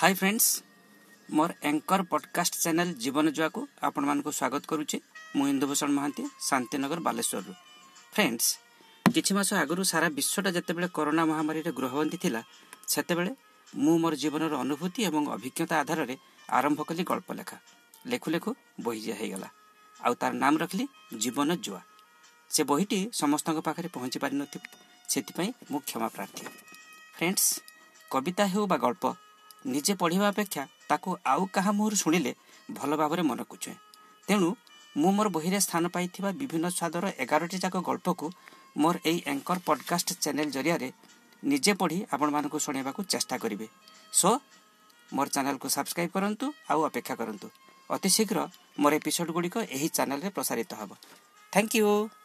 हाय friends मोर anchor podcast channel जीवन जुआ को आपण को स्वागत मु गरु म इन्दुभूषण महाति शान्तिनगर फ्रेंड्स फ्रेन्डस मास आगरू सारा विश्वटा जते बेले कोरोना महामारी रे ग्रहवंती थिला गृहवन्ती थाहा सतेबे म जीवनर अनुभूति ए अभिज्ञता आधारले आरम्भ कि गल्पलेखा लेखुलेखु बहि आउ तार नाम रखली जीवन जुआ से पाखरे बहिटी समस्तै पहचि सेति पई मु क्षमा प्रार्थी फ्रेंड्स कविता हे बा गल्प ନିଜେ ପଢ଼ିବା ଅପେକ୍ଷା ତାକୁ ଆଉ କାହା ମୁହଁରୁ ଶୁଣିଲେ ଭଲ ଭାବରେ ମନକୁ ତେଣୁ ମୁଁ ମୋର ବହିରେ ସ୍ଥାନ ପାଇଥିବା ବିଭିନ୍ନ ସ୍ୱାଦର ଏଗାରଟି ଯାକ ଗଳ୍ପକୁ ମୋର ଏହି ଆଙ୍କର ପଡ଼କାଷ୍ଟ ଚ୍ୟାନେଲ୍ ଜରିଆରେ ନିଜେ ପଢ଼ି ଆପଣମାନଙ୍କୁ ଶୁଣାଇବାକୁ ଚେଷ୍ଟା କରିବି ସୋ ମୋର ଚ୍ୟାନେଲ୍କୁ ସବସ୍କ୍ରାଇବ୍ କରନ୍ତୁ ଆଉ ଅପେକ୍ଷା କରନ୍ତୁ ଅତି ଶୀଘ୍ର ମୋର ଏପିସୋଡ଼୍ ଗୁଡ଼ିକ ଏହି ଚ୍ୟାନେଲ୍ରେ ପ୍ରସାରିତ ହେବ ଥ୍ୟାଙ୍କ ୟୁ